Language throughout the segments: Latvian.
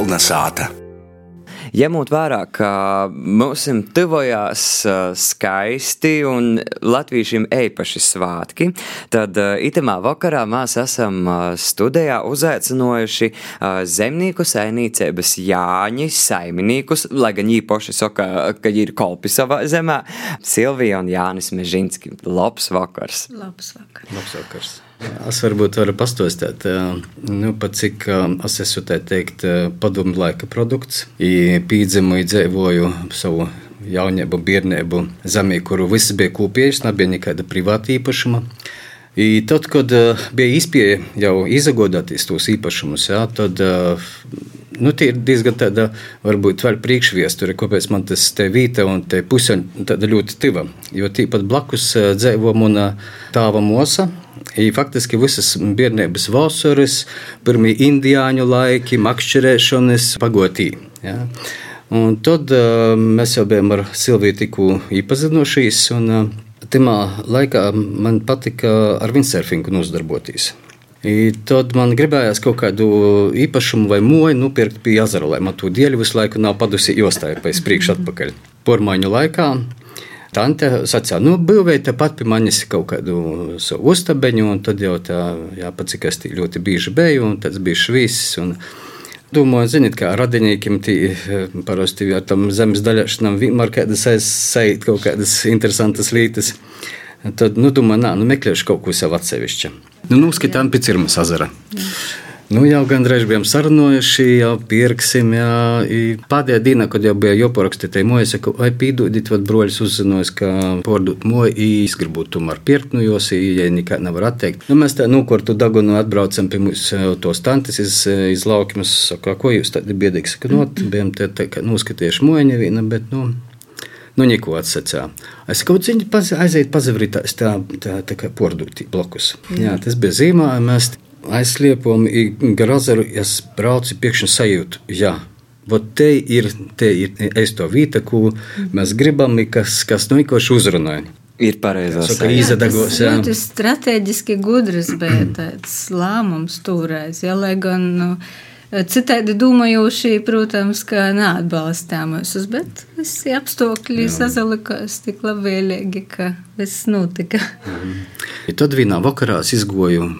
Kolnesāta. Ņemot vērā, ka mums tuvojās skaisti un latviešiem īpaši svētki, tad itamā vakarā mēs esam studijā uzaicinājuši zemnieku saimniecības Jāņi saimniekus, lai gan viņi paši saka, ka ir kolpi savā zemē, Silvija un Jānis Mežinski. Labs vakars! Labs vakars! Labs vakars. Es varbūt varu pastostāt, nu, pat cik es esmu tā teikt padomu laika produkts. Pīdzimu, dzīvoju savu jaunību, bērnību zemē, kuru viss bija kopējis, nebija nekāda privāta īpašuma. I tad, kad bija izpēja jau izagodāties tos īpašumus, jā, tad nu, tie ir diezgan tāda, varbūt vēl priekšviesture, kāpēc man tas te vīta un te puse tāda ļoti tiva. Jo tīpat blakus dzīvo mana tāva mosa, I faktiski visas bērnības vasaras, pirmie indiāņu laiki, makšķerēšanas pagotī. Ja? Un tad uh, mēs jau bijām ar Silviju tikko iepazinušies, un uh, tajā laikā man patika ar windsurfingu nodarboties. I tad man gribējās kaut kādu īpašumu vai moju nopirkt pie ezera, lai man to dieļu visu laiku nav padusi jostāja pēc priekšu atpakaļ. Pormaiņu laikā Tante sacīja, nu, būvēja tepat pie manis kaut kādu savu ustabeņu, un tad jau tā, jā, pat cik es ļoti bieži biju, un tas bija švīsis. Un, Domāju, ziniet, kā radiniekiem tī, parasti ar tam zemes daļāšanām vienmēr kādas aizsait kaut kādas interesantas lietas. Tad, nu, domāju, nā, nu, meklēšu kaut ko sev atsevišķu. Nu, nu, skatām pie Cirmas azara. Jā. Nu, jau gandrīz bijām sarunājuši, jau pirksim. Jā. Pēdējā dienā, kad jau bija jāparakstīt moju, es saku, vai pīdodiet, vad broļs uzzinājis, ka pārdot moju, es gribu tomēr pirkt, nu, jos, ja nekā nevar atteikt. Nu, mēs tā, nu, kur tu dagunu atbraucam pie mums tos tantes iz, iz laukumus, saka, ko jūs tādi biedīgi saka, nu, bijām te, te, ka noskatījuši moju neviena, bet, nu, Nu, neko atsacīja. Es kaut kādā aiziet, pazavrītās tā, tā, tā kā pordūtī blokus. Jā, tas bija zīmējums aizsliepumi gar azaru, es braucu pēkšņi sajūtu. Jā. Vot te ir, te ir es to vīta, ko mēs gribam, kas, kas no ikoši uzrunāja. Ir pareizā izadagos. Jā, tas ļoti strateģiski gudrs bija tāds lēmums toreiz, ja, lai gan, nu, citādi domājoši, protams, ka neatbalstām visus, bet visi apstākļi sazalikās tik labvēlīgi, ka viss notika. Mhm. Ja tad vienā vakarā es izgoju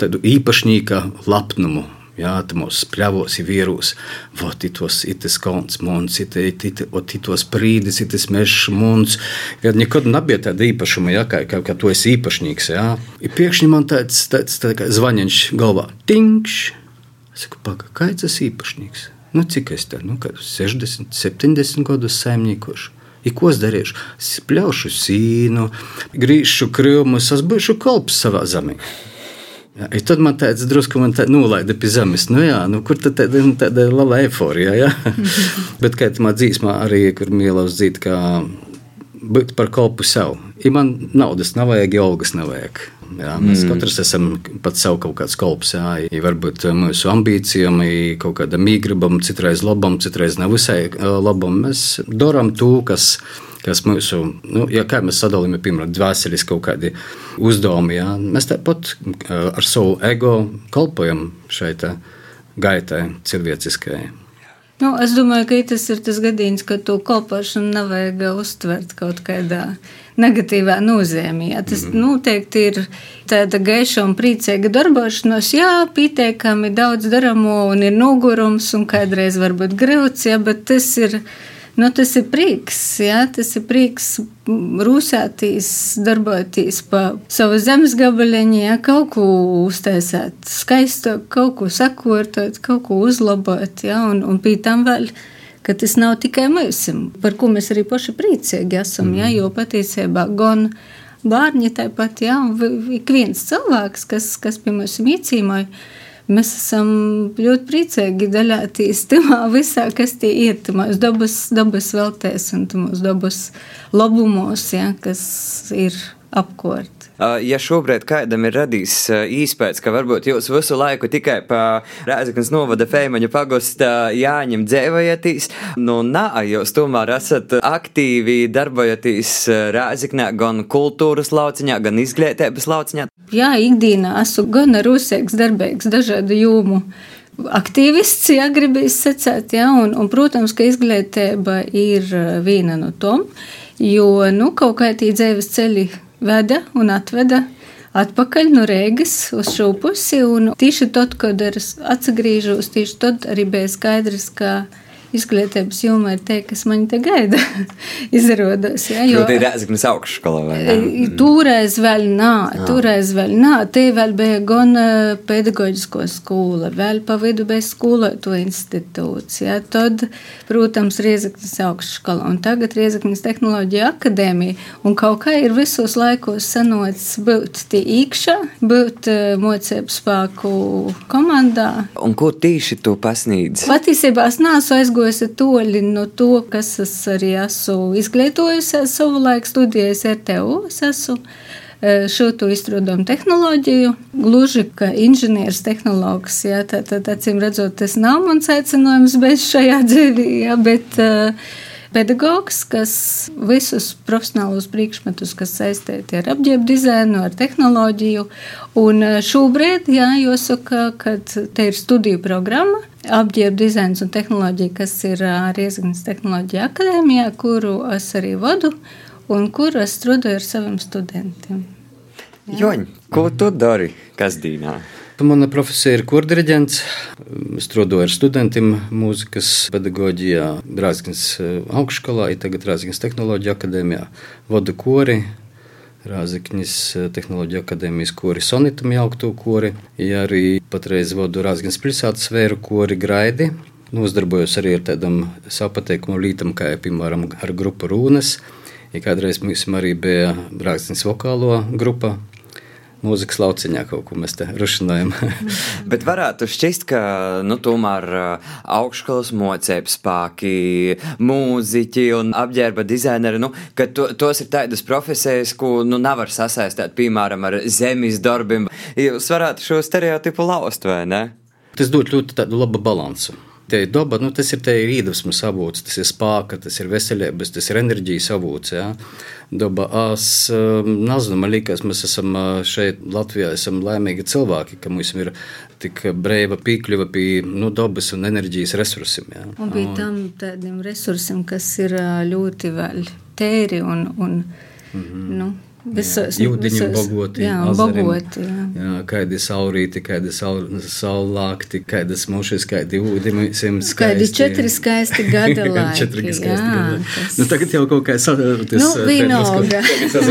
tādu īpašnieka lepnumu. Jā, tamos pļavos ir vīrus, vot itos itis kalns mums, itos prīdis, itis mešs mums. Kad nekad nebija tāda īpašuma, jā, kā, kā, kā tu esi īpašnieks, jā. Ir piekšņi man tāds, tāds tā kā zvaņiņš galvā, tinkš. Es saku, paga, kāds tas īpašnieks? Nu, cik es te, nu, kādus 60, 70 gadus saimniekošu. I ko es darīšu? Es pļaušu sīnu, grīšu krījumus, es būšu kalps savā zemē. Ja, tad man tāds drusku man tā nolaida pie zemes. Nu, jā, nu, kur tad tāda, tāda liela eifórija? Ja? Bet kā tā dzīsmā arī, kur mīlos dzīt, kā būt par kalpu sev. Ja man naudas nav vajag, ja algas nav vajag. Jā, mēs mm. katrs esam pats sev kaut kāds kolps. Jā, ja varbūt mūsu ambīcijām, ja kaut kādam īgribam, citreiz labam, citreiz nevisai labam. Mēs darām to, kas ir kas mūsu, nu, ja kā mēs sadalām, piemēram, dvēseles kaut kādi uzdevumi, jā, mēs tāpat ar savu ego kalpojam šai gaitai, cilvēciskajai. Nu, es domāju, ka tas ir tas gadījums, ka to kalpošanu nevajag uztvert kaut kādā negatīvā nozīmē. Tas mm -hmm. noteikti ir tāda gaiša un priecīga darbošanās. Jā, pietiekami daudz daramo un ir nogurums un kādreiz varbūt grūts, ja, bet tas ir Nu, tas ir prieks, ja? tas ir prieks rūsēties, darboties pa savu zemes gabaliņu, ja? kaut ko uztaisīt skaistu, kaut ko sakortot, kaut ko uzlabot, ja? un, un pie tam vēl ka tas nav tikai mēs, par ko mēs arī paši priecīgi esam. Mm. Ja, jo patiesībā gan bērni tāpat, ja, ik viens cilvēks, kas, kas pie mums iecīmoja, Mēs esam ļoti priecīgi daļāties tajā visā, kas tie ir. Mūsu dabas, dabas veltēs un mūsu dabas labumos, ja, kas ir apkārt. Ja šobrīd kādam ir radījis īspējas, ka varbūt jūs visu laiku tikai pa Rēzaknas novada Feimaņu pagosta jāņem dzēvojatīs, nu nā, jūs tomēr esat aktīvi darbojaties Rēzaknē gan kultūras lauciņā, gan izglītības lauciņā. Jā, ikdienā esmu gan rusēks, darbīgs, dažādu jūmu aktīvists, ja gribīs secēt, ja, un, un, protams, ka izglītība ir viena no tom, jo, nu, kaut kā tī dzīves ceļi veda un atveda atpakaļ no Rīgas uz šo pusi. Tieši tad, kad es atgriežos, tieši tad arī bija skaidrs, ka izglītības jomā ir te, kas man te gaida. Izrādās, ja, jo tā ir Rēzaknis augšskola. E, toreiz vēl nā, toreiz vēl nā. Te vēl bija gan e, pedagoģisko skola, vēl pa vidu bija skoloto institūts. Ja. Tad, protams, Rēzaknis augšskola un tagad Rēzaknis tehnoloģija akadēmija. Un kaut kā ir visos laikos sanots būt tie īkšā, būt e, mocību spēku komandā. Un ko tīši tu pasniedz? Patiesībā es neesmu aizgājis aizgojusi toļi no to, kas es arī esmu izglītojusies savulaik studējis RTU. Es esmu e, šo to izstrādājumu tehnoloģiju, gluži kā inženieris, tehnologs. Jā, tad, tad, acīm redzot, tas nav mans aicinājums bez šajā dzīvē, bet uh, pedagogs, kas visus profesionālos priekšmetus, kas saistīti ar apģērbu dizainu, ar tehnoloģiju. Un šobrīd, jā, jāsaka, ka te ir studiju programma apģērba dizains un tehnoloģija, kas ir Riezgans Tehnoloģija akadēmijā, kuru es arī vadu un kuru es strādāju ar saviem studentiem. Joņ, ko tu dari Kazdīnā? Mana profesija ir kurdiriģents. Es strādāju ar studentiem mūzikas pedagoģijā, Rāzgans augšskolā, tagad Rāzgans Tehnoloģija akadēmijā. Vadu kori, Rāzaknis eh, Tehnoloģija akadēmijas kori Sonitam jaukto kori, ja arī patreiz vadu Rāzaknis pilsētas vēru kori Graidi. Nodarbojos arī ar tādam sapateikumu lītam, kā piemēram ar grupu Rūnas. Ja kādreiz mums arī bija Rāzaknis vokālo grupa, mūzikas lauciņā kaut ko mēs te rušinājam. Bet varētu šķist, ka nu, tomēr uh, augšskolas mocēbu spēki, mūziķi un apģērba dizaineri, nu, ka to, tos ir tādas profesijas, ko nu, nevar sasaistīt, piemēram, ar zemes darbiem. Jūs varētu šo stereotipu laust, vai ne? Tas dod ļoti labu balansu. Te ir daba, nu, tas ir, ir iedvesmas avots, tas ir spēka, tas ir veselības, tas ir enerģijas avots. Ja? Daba, es nezinu, man liekas, mēs esam šeit Latvijā esam laimīgi cilvēki, ka mums ir tik brīva piekļuve pie nu, dabas un enerģijas resursiem. Ja? Un pie tam tādiem resursiem, kas ir ļoti vēl tēri un, un mm -hmm. nu, Visos, Jūdiņi bogoti, jā, azarim, bogoti, jā. Jā, kādi saurīti, kādi saulākti, kādas mušas, kādi ūdeni skaisti. Kādi četri skaisti gada laiki. četri skaisti jā, gada. Tas... Nu, tagad jau kaut kā tas nu, vīnoga.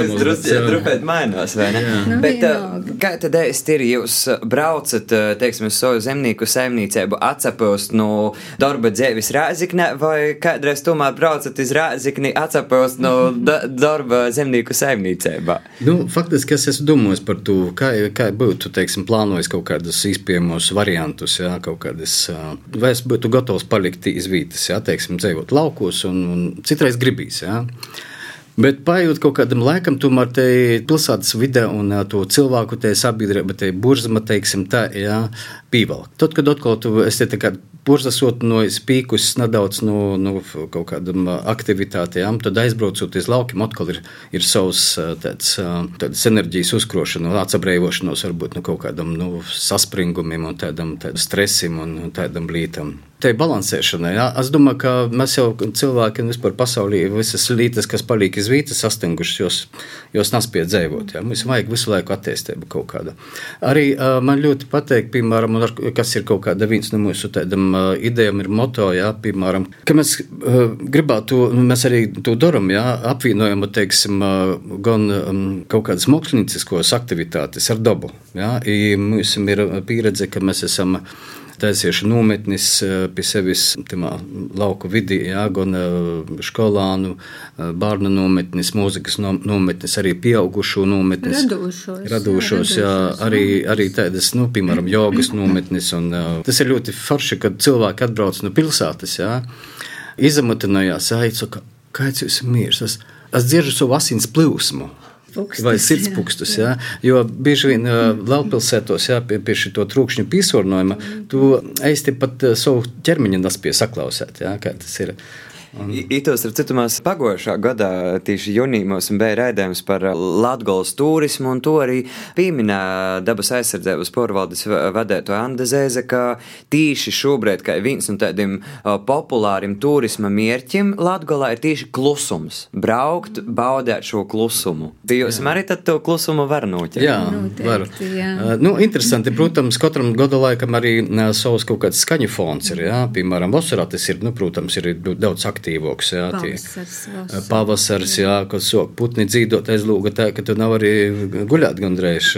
Drupēt mainās, vai ne? Nu, Bet vīnoga. kā tad ēst ir, jūs braucat, teiksim, uz savu zemnieku saimniecību atsapilst no darba dzēvis Rāziknē, vai kādreiz tomēr braucat iz Rāzikni atsapilst no darba zemnieku saimniecību? Sabiedrībā. Nu, faktiski es esmu domājis par to, kā, kā būtu teiksim, plānojis kaut kādus izpējamos variantus, jā, kaut kādas, vai es būtu gatavs palikt izvītas, jā, teiksim, dzīvot laukos un, un citreiz gribīs. Jā. Bet paiet kaut kādam laikam, tomēr te pilsētas vidē un to cilvēku te sabiedrība, te burzma, teiksim, tā, jā, pīvalk. Tad, kad atkal tu esi te kā burzasot no spīkus nedaudz no, no kaut kādam aktivitātēm, tad aizbraucot uz laukiem, atkal ir, ir savs tāds, tāds enerģijas uzkrošana, atsabrēvošanos varbūt no kaut kādam nu, saspringumiem un tādam, tādam stresim un tādam lītam tai balansēšanai. Es domāju, ka mēs jau cilvēki vispār pasaulī visas lītas, kas paliek iz vītas, sastingušas, jos, jos nespēja dzīvot. Ja? Mums vajag visu laiku attīstību kaut kāda. Arī uh, man ļoti patīk, piemēram, kas ir kaut kāda viens no mūsu tādam uh, idejām, ir moto, ja? piemēram, ka mēs uh, gribētu, nu, mēs arī to darām, ja? apvienojam, teiksim, uh, gan um, kaut kādas mākslinieckos aktivitātes ar dabu. Ja? I mums ir pieredze, ka mēs esam taisījuši nometnis eh, pie sevis timā, lauku vidī, jā, gan eh, skolānu, eh, bērnu nometnis, mūzikas nometnis, arī pieaugušo nometnis. Radošos. Radošos, jā, jā arī, arī tādas, nu, piemēram, jogas nometnis. Un, tas ir ļoti forši, kad cilvēki atbrauc no pilsētas, jā, izamutinājās, aicinu, kāds jūs ir miers. Es, es dzirdu savu asins plūsmu. Pukstus, vai sirdspūkstus. Ja? Jo bieži vien uh, lielpilsētos, ja, pie, pie šī trūkšņa piesārņojuma, tu eisti pat uh, savu ķermeņa nespēji saklausīt. Ja, kā tas ir? Un... Itos ar citu mēs pagošā gadā tieši jūnijos bija raidījums par Latgolas turismu, un to arī pieminēja dabas aizsardzības porvaldes vadēto Anda Zēze, ka tīši šobrīd, kā viens no tādiem populāriem turisma mērķim Latgolā ir tieši klusums. Braukt, baudēt šo klusumu. Jūs arī tad to klusumu var noķert? Jā, Noteikti, var. Jā. Uh, nu, interesanti, protams, katram gada laikam arī uh, savs kaut kāds skaņu fons ir, jā. Piemēram, vasarā tas ir, nu, protams, ir daudz aktīvāk aktīvāks. Jā, pavasars, tie, pavasars jā, kad sok putni dzīvot aiz lūga tā, ka tu nav arī guļāt gandrīz.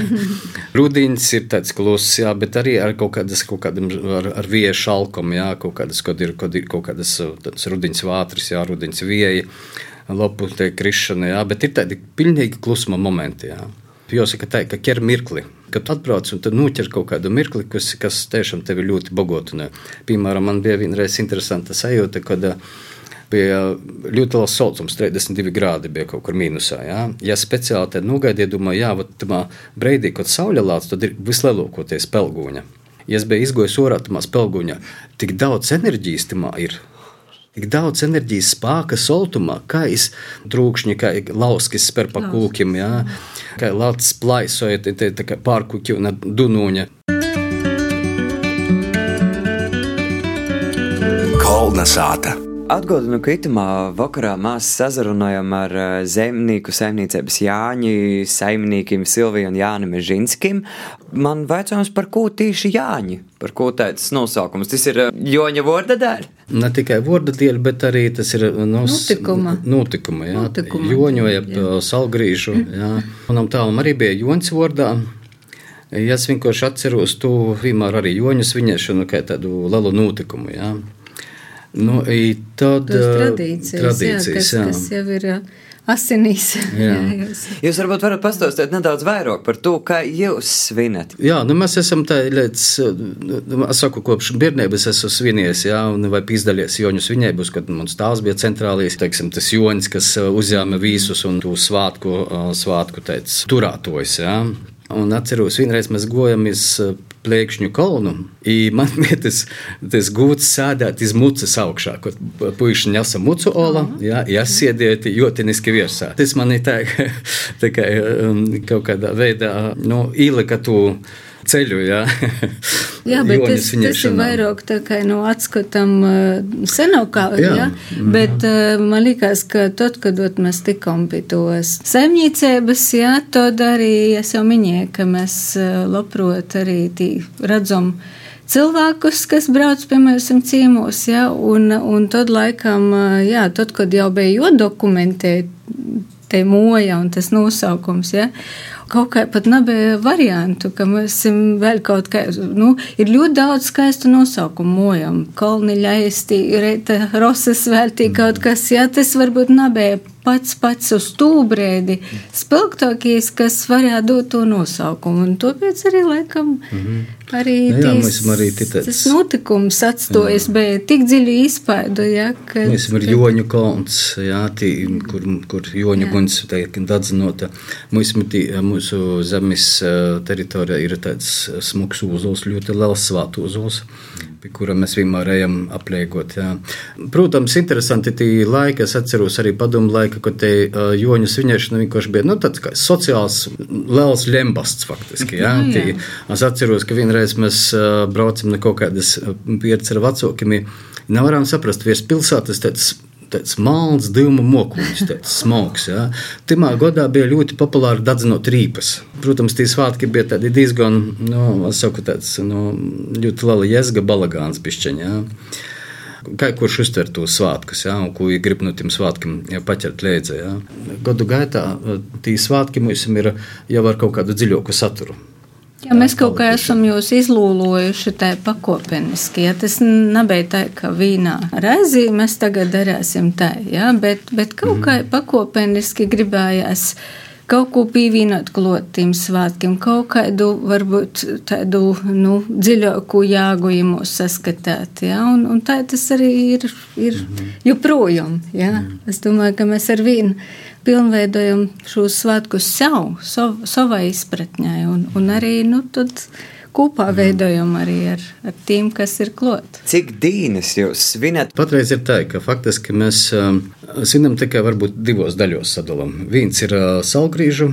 Rudīns ir tāds kluss, jā, bet arī ar kaut kādas, kaut kādam, ar, ar vieju šalkumu, jā, kaut kādas, kad ir, kad ir kaut kādas rudīns vātris, jā, rudīns vieji, lopu te krišana, jā, bet ir tādi pilnīgi klusuma momenti, jā. Jāsaka tā, ka ķer mirkli kad atbrauc un tad noķer kaut kādu mirkli, kas, kas tiešām tevi ļoti bagātina. Piemēram, man bija vienreiz interesanta sajūta, kad uh, bija ļoti liels saucums, 32 grādi bija kaut kur mīnusā. Ja, ja speciāli te nogaidīju, domāju, jā, vat tamā breidī, kad saule lāc, tad ir vislielākoties pelgūņa. Ja es biju izgojis orā tamā pelgūņā, tik daudz enerģijas tamā ir. Tik daudz enerģijas spēka soltumā, kā es trūkšņi, kā lauskis spēr pa kūkiem, jā, kā lats plaisoja, te tā kā pārkuķi un dunoņa. Kolna sāta. Atgādinu, ka itamā vakarā mēs sazrunājam ar eh, zemnieku saimniecības Jāņi, saimniekiem Silviju un Jāni Mežinskim. Man vajadzējums par ko tieši Jāņi, par ko tāds nosaukums. Tas ir eh, Joņa vorda dēļ? Ne tikai vorda dēļ, bet arī tas ir eh, nos, notikuma. Notikuma, jā. Notikuma. Joņoja salgrīžu, jā. Manam tālam arī bija Joņas vordā. Ja es vienkārši atceros to vienmēr arī joņu svinēšanu kā tādu lielu notikumu. Jā. Nu, tad, tradīcijas, tradīcijas jā, kas, jā. kas jau ir asinīs. Jā. Jā, jūs. varbūt varat pastāstīt nedaudz vairāk par to, kā jūs svinat. Jā, nu mēs esam tā līdz, nu, es saku, kopš bērnības esmu svinējis, jā, un vai pizdalies joņu svinēbus, kad mums tās bija centrālīs, teiksim, tas joņs, kas uzņēma visus un tu svātku, svātku teic, turātojas, jā. Un atceros, vienreiz mēs gojamies plēkšņu kalnu. Man bija tas, tas gūts sēdēt iz mucas augšā, kur puiši nesa mucu ola, jā, jāsiedieti jotiniski virsā. Tas man ir tā, tā kā um, kaut kādā veidā, nu, ielika tu ceļu. Jā, jā bet tas, tas ir vairāk no atskatam uh, senākā, jā. jā. Mm. Bet uh, man liekas, ka tad, kad mēs tikām pie tos saimniecības, jā, tad arī es jau minēju, ka mēs uh, labprot arī redzam cilvēkus, kas brauc pie mums ciemos, ja, un, un tad laikam, jā, tad, kad jau bija jodokumentēt te moja un tas nosaukums, ja, kaut kā pat nebija variantu, ka mēs vēl kaut kā, nu, ir ļoti daudz skaistu nosaukumu mojam. Kolni ļaisti, reita rosas veltī kaut kas, jā, tas varbūt nebija pats pats uz tūbrēdi spilgtākais, kas varētu dot to nosaukumu. Un tāpēc arī laikam mm -hmm. arī, nu jā, tīs, arī tītēc... tas notikums atstojas, jā. bet tik dziļi izpaidu, jā, ka... Mēs esam ar Joņu kalns, jā, tī, kur, kur Joņu guns tiek dadzinota. Mums, tī, mūsu zemes teritorijā ir tāds smuks uzos, ļoti liels svātu uzos. Mm pie kura mēs vienmēr ejam apliegot. Jā. Protams, interesanti tie laiki, es atceros arī padomu laiku, kad te uh, joņu svinēšana vienkārši bija nu, tāds kā sociāls liels lembasts faktiski. Jā. Jā. Tī, es atceros, ka vienreiz mēs braucam no kaut kādas pieredzes ar vecākiem, nevaram saprast, virs pilsētas tāds tāds malns, divuma mokuļs, tāds smogs. Ja. Timā gadā bija ļoti populāri dadzinot rīpas. Protams, tie svētki bija diezgan, nu, saku, tāds, nu, ļoti liela jēzga balagāns pišķiņā. Ja. Kā kurš uztver to svētkus, ja, un ko grib no tiem svētkiem ja, paķert līdzi. Ja. Gadu gaitā tie svētki mums ir jau ar kaut kādu dziļāku saturu. Ja mēs kaut kā esam jūs izlūlojuši tā pakopeniski, ja tas nebija tā, ka vīnā raizī mēs tagad darēsim tā, ja, bet, bet kaut mm. kā pakopeniski gribējās kaut ko pievienot klotiem svētkiem, kaut kādu varbūt tādu, nu, dziļāku jāgojumu saskatāt, ja, un, un tā tas arī ir, ir mm. joprojām, ja. Mm. Es domāju, ka mēs ar vīnu pilnveidojam šos svētkus sev, sav, savai izpratņai. Un, un arī nu, kopā mm. veidojam arī ar, ar tiem, kas ir klāt. Cik dīnes jūs svinat? Patreiz ir tā, ka faktiski mēs um, svinam tikai varbūt divos daļos sadalām. Viens ir uh, salgrīžu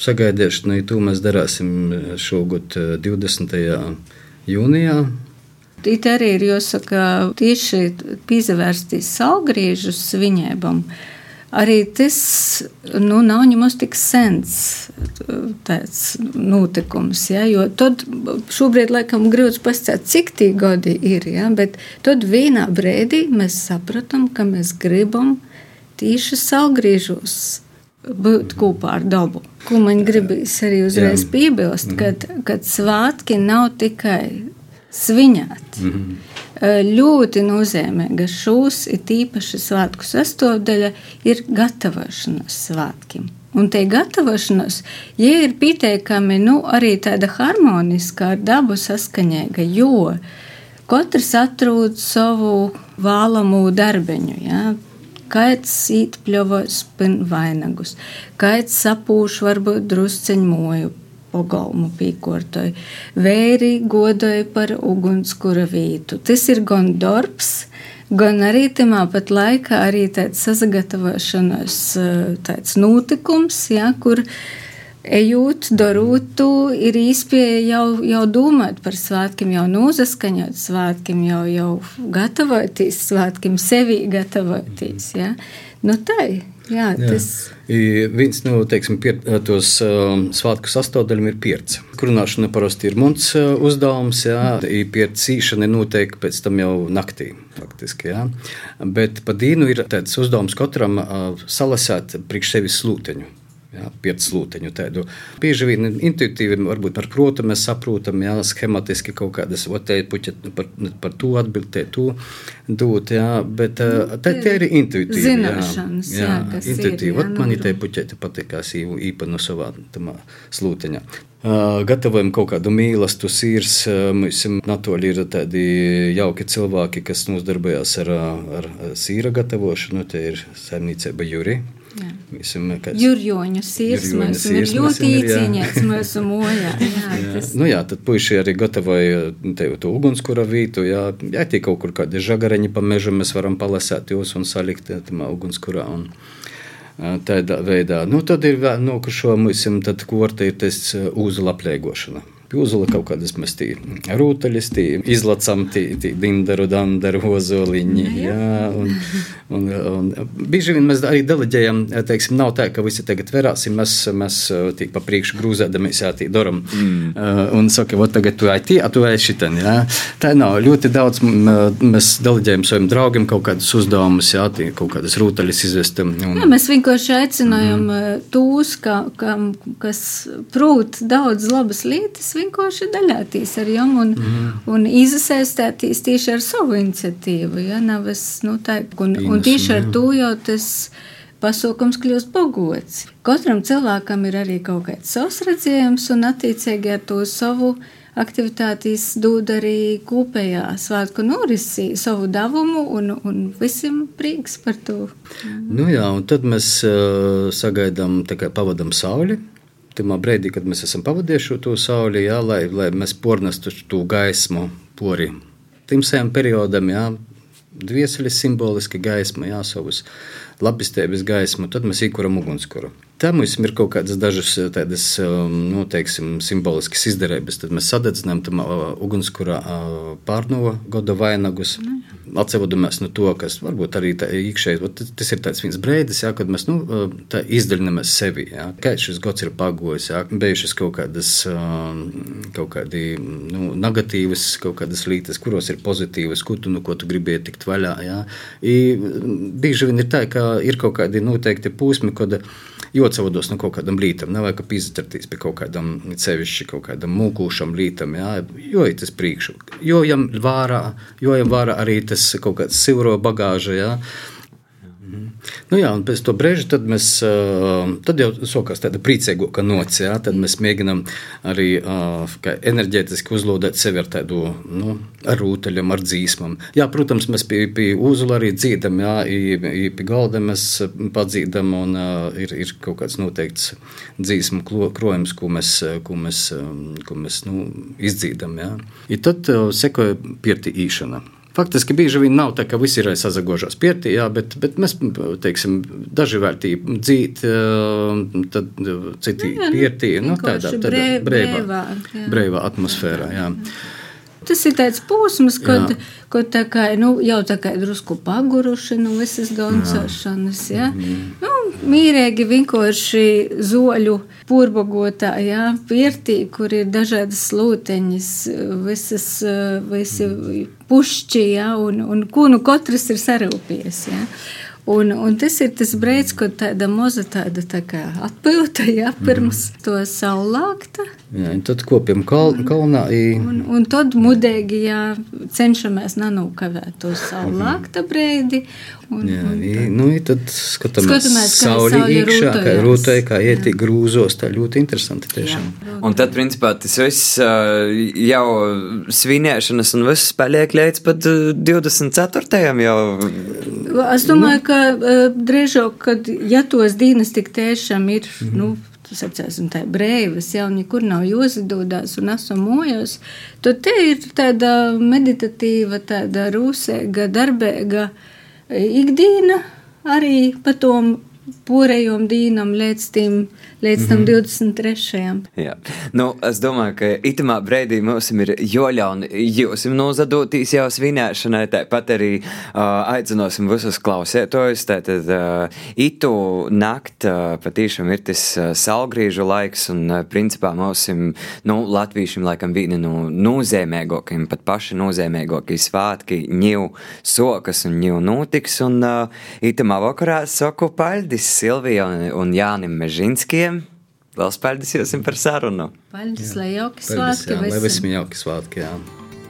sagaidīšana, to mēs darāsim šogad 20. jūnijā. It arī ir jāsaka, tieši pievērstīs salgriežus viņēbam. Arī tas nu, nav nemaz tik sens tāds notikums. Ja, jo tad šobrīd laikam grūti pastāstīt, cik tie gadi ir. Ja, bet tad vienā brīdī mēs sapratām, ka mēs gribam tieši salgriežos būt kopā ar dabu. Ko man gribīs arī uzreiz piebilst, kad, kad svētki nav tikai svinēt. Mm -hmm. Ļoti nozīmīga šūs, ir īpaši svētku sastāvdaļa, ir gatavošanās svētkiem. Un tie gatavošanās, ja ir pieteikami, nu, arī tāda harmoniska, ar dabu saskaņīga, jo katrs atrod savu vēlamo darbiņu. Ja? Kaits īt pļovos pin vainagus, kaits sapūš varbūt drusceņ moju, pagalmu pīkortoju, vēri godoja par ugunskura vītu. Tas ir gan darbs, gan arī tamā pat laikā arī tāds sazagatavošanās tāds notikums, ja, kur ejot, darot ir īspēja jau, jau domāt par svētkiem, jau nozaskaņot svētkiem, jau, jau gatavoties svētkiem, sevi gatavoties. Ja. Nu, tā. Jā, tas ir. Viens no nu, teiksim, pier, tos uh, svētku sastāvdaļām ir pierce. Krunāšana parasti ir mums uh, uzdevums, jā, piercīšana notiek pēc tam jau naktī. Faktiski, jā. Bet pa dienu ir tāds uzdevums katram uh, salasēt priekš sevis slūteņu. Jā, pieci slūteņu tādu. Bieži vien intuitīvi, varbūt par protu mēs saprotam, jā, schematiski kaut kādas, te puķi par, par to atbildēt, to dot, jā, bet nu, te, te ir intuitīvi. Zināšanas, jā, jā, jā intuitīvi. Ot man te puķi patikās īpa no savā tamā slūteņā. Uh, gatavojam kaut kādu mīlestību, sīrs. Mums Natoļi ir tādi jauki cilvēki, kas nodarbojas ar, ar sīra gatavošanu. Te ir saimniecība Juri. Jurjoņu sirds, mēs esam ļoti īcīņēts mūsu mojā. Jā, tas... nu jā, tad puiši arī gatavoja tev to ugunskura vītu, jā, jā, tie kaut kur kādi žagareņi pa mežu mēs varam palasēt jūs un salikt tamā ugunskurā. Un... Tādā veidā. Nu, tad ir vēl no nu, mums, tad korte ir tas uzula Pūzula kaut kādas mēs tī rūtaļas, tī izlacam, tī, tī dindaru, dandaru, ozoliņi. Nu jā, un, un, un bieži vien mēs arī deleģējam, teiksim, nav tā, ka visi tagad verāsim, mēs, mēs tī pa priekšu grūzēdamies, jā, tī doram. Mm. Uh, un saka, vot tagad tu aiti, a tu ej šitan, jā. Tā nav, ļoti daudz mēs deleģējam saviem draugiem kaut kādus uzdevumus, jā, tī kaut kādas rūtaļas izvest. Un... Jā, mēs vienkārši aicinājam mm. tūs, ka, ka, kas prūt daudz labas lietas, vienkārši daļāties ar jums un, mm. un izsaistēties tieši ar savu iniciatīvu. Ja? Nevis, nu, tā, un, un tieši ar to jau tas pasaukums kļūst pagods. Katram cilvēkam ir arī kaut kāds savs redzējums, un attiecīgi ar to savu aktivitātes dod arī kopējā svētku norisī savu devumu, un, un visiem prieks par to. Nu jā, un tad mēs uh, sagaidām, tā kā pavadam sauli tajā brīdī, kad mēs esam pavadījuši to sauli, jā, lai, lai mēs pornestu to gaismu pori timsējam periodam, jā, dvieseļi simboliski gaisma, jā, savus labestības gaismu, tad mēs īkuram ugunskura. Tā mums ir kaut kādas dažas tādas, nu, teiksim, simboliskas izdarības. Tad mēs sadedzinām tam ugunskurā pārno goda vainagus. Mm atsevodamies no to, kas varbūt arī iekšēji, tas ir tāds viens brīdis, jā, kad mēs nu, izdaļinamies sevi. Jā. Kā šis gads ir pagojis, jā, bijušas kaut kādas, kaut kādi, nu, negatīvas, kaut kādas lietas, kuros ir pozitīvas, ko tu, nu, ko tu gribēji tikt vaļā. Jā. I, bieži vien ir tā, ka ir kaut kādi noteikti posmi, kad Jocavodos no kaut kādam lītam, nevajag pīzdarties pie kaut kādam sevišķi, kaut kādam mūkūšam lītam, jā, jo ir tas priekšu. Jo jam vārā, jo jam vārā arī tas kaut kāds sivro bagāža, jā. Mhm. Nu jā, un pēc to brīža tad mēs, tad jau sokās tāda priecīgāka nots, jā, tad mēs mēģinām arī enerģētiski uzlūdēt sevi ar tādu, nu, ar rūteļiem, ar dzīsmam. Jā, protams, mēs pie, pie uzula arī dzīdam, jā, i, pie galda mēs padzīdam, un ir, ir kaut kāds noteikts dzīsmu krojums, ko mēs, ko mēs, ko mēs nu, izdzīdam, jā. I tad sekoja pirti īšana. Faktiski bieži vien nav tā, ka visi ir sazagožās pietī, jā, bet, bet mēs, teiksim, daži vērtību dzīt, tad citi jā, nu, pietī, nu, tādā, tādā brēvā, brēvā atmosfērā, jā. Tas ir tāds posms, kad, jā. kad tā kā, nu, jau tā kā drusku paguruši no nu, visas doncēšanas, jā. Mm. Nu, mīrēgi vienkārši zoļu purbogotā, jā, pirtī, kur ir dažādas lūteņas, visas, visi pušķi, jā, un, un ko nu katrs ir sarūpies, jā. Un, un tas ir tas brīdis, kad tāda maza tāda tā kā atpūta, ja pirms mm. to saulākta. Jā, tad kopjam kal, kalnā. I... Un, un tad mudēgi, jā, cenšamies nenokavēt to saulākta brīdi. Un, jā, un, i, nu, i tad skatāmies, skatāmies sauli iekšā, kā rūtai, kā ieti grūzos, tā ļoti interesanti tiešām. Jā, un tad, principā, tas viss jau svinēšanas un viss paliek līdz pat 24. jau. Es domāju, ka drīzāk, kad ja tos dienas tik tiešām ir, mm -hmm. nu, sacēsim, tā brīvas, jau nekur nav jāsadodās un esam mojos, tad te ir tāda meditatīva, tāda rūsēga, darbēga ikdiena arī pa tom porējom dīnam līdz tim līdz tam mm -hmm. 23. Jā. Nu, es domāju, ka itamā brīdī mums ir joļauni jūs nozadotīs jau svinēšanai, tāpat arī uh, aicinosim visus klausētojus, tātad uh, itu nakt uh, patīšām ir tas uh, salgrīžu laiks, un uh, principā mums, nu, latviešiem laikam vieni no nozīmīgākajiem, pat paši nozīmīgākie svātki, ņiv sokas un ņiv notiks, un uh, itamā vakarā saku paļdis Silvija un, un Jānim Mežinskiem. Vēl spēļas jums par sarunu. Paldies, lai jauki svētki. Lai visiem jauki svētki, jā.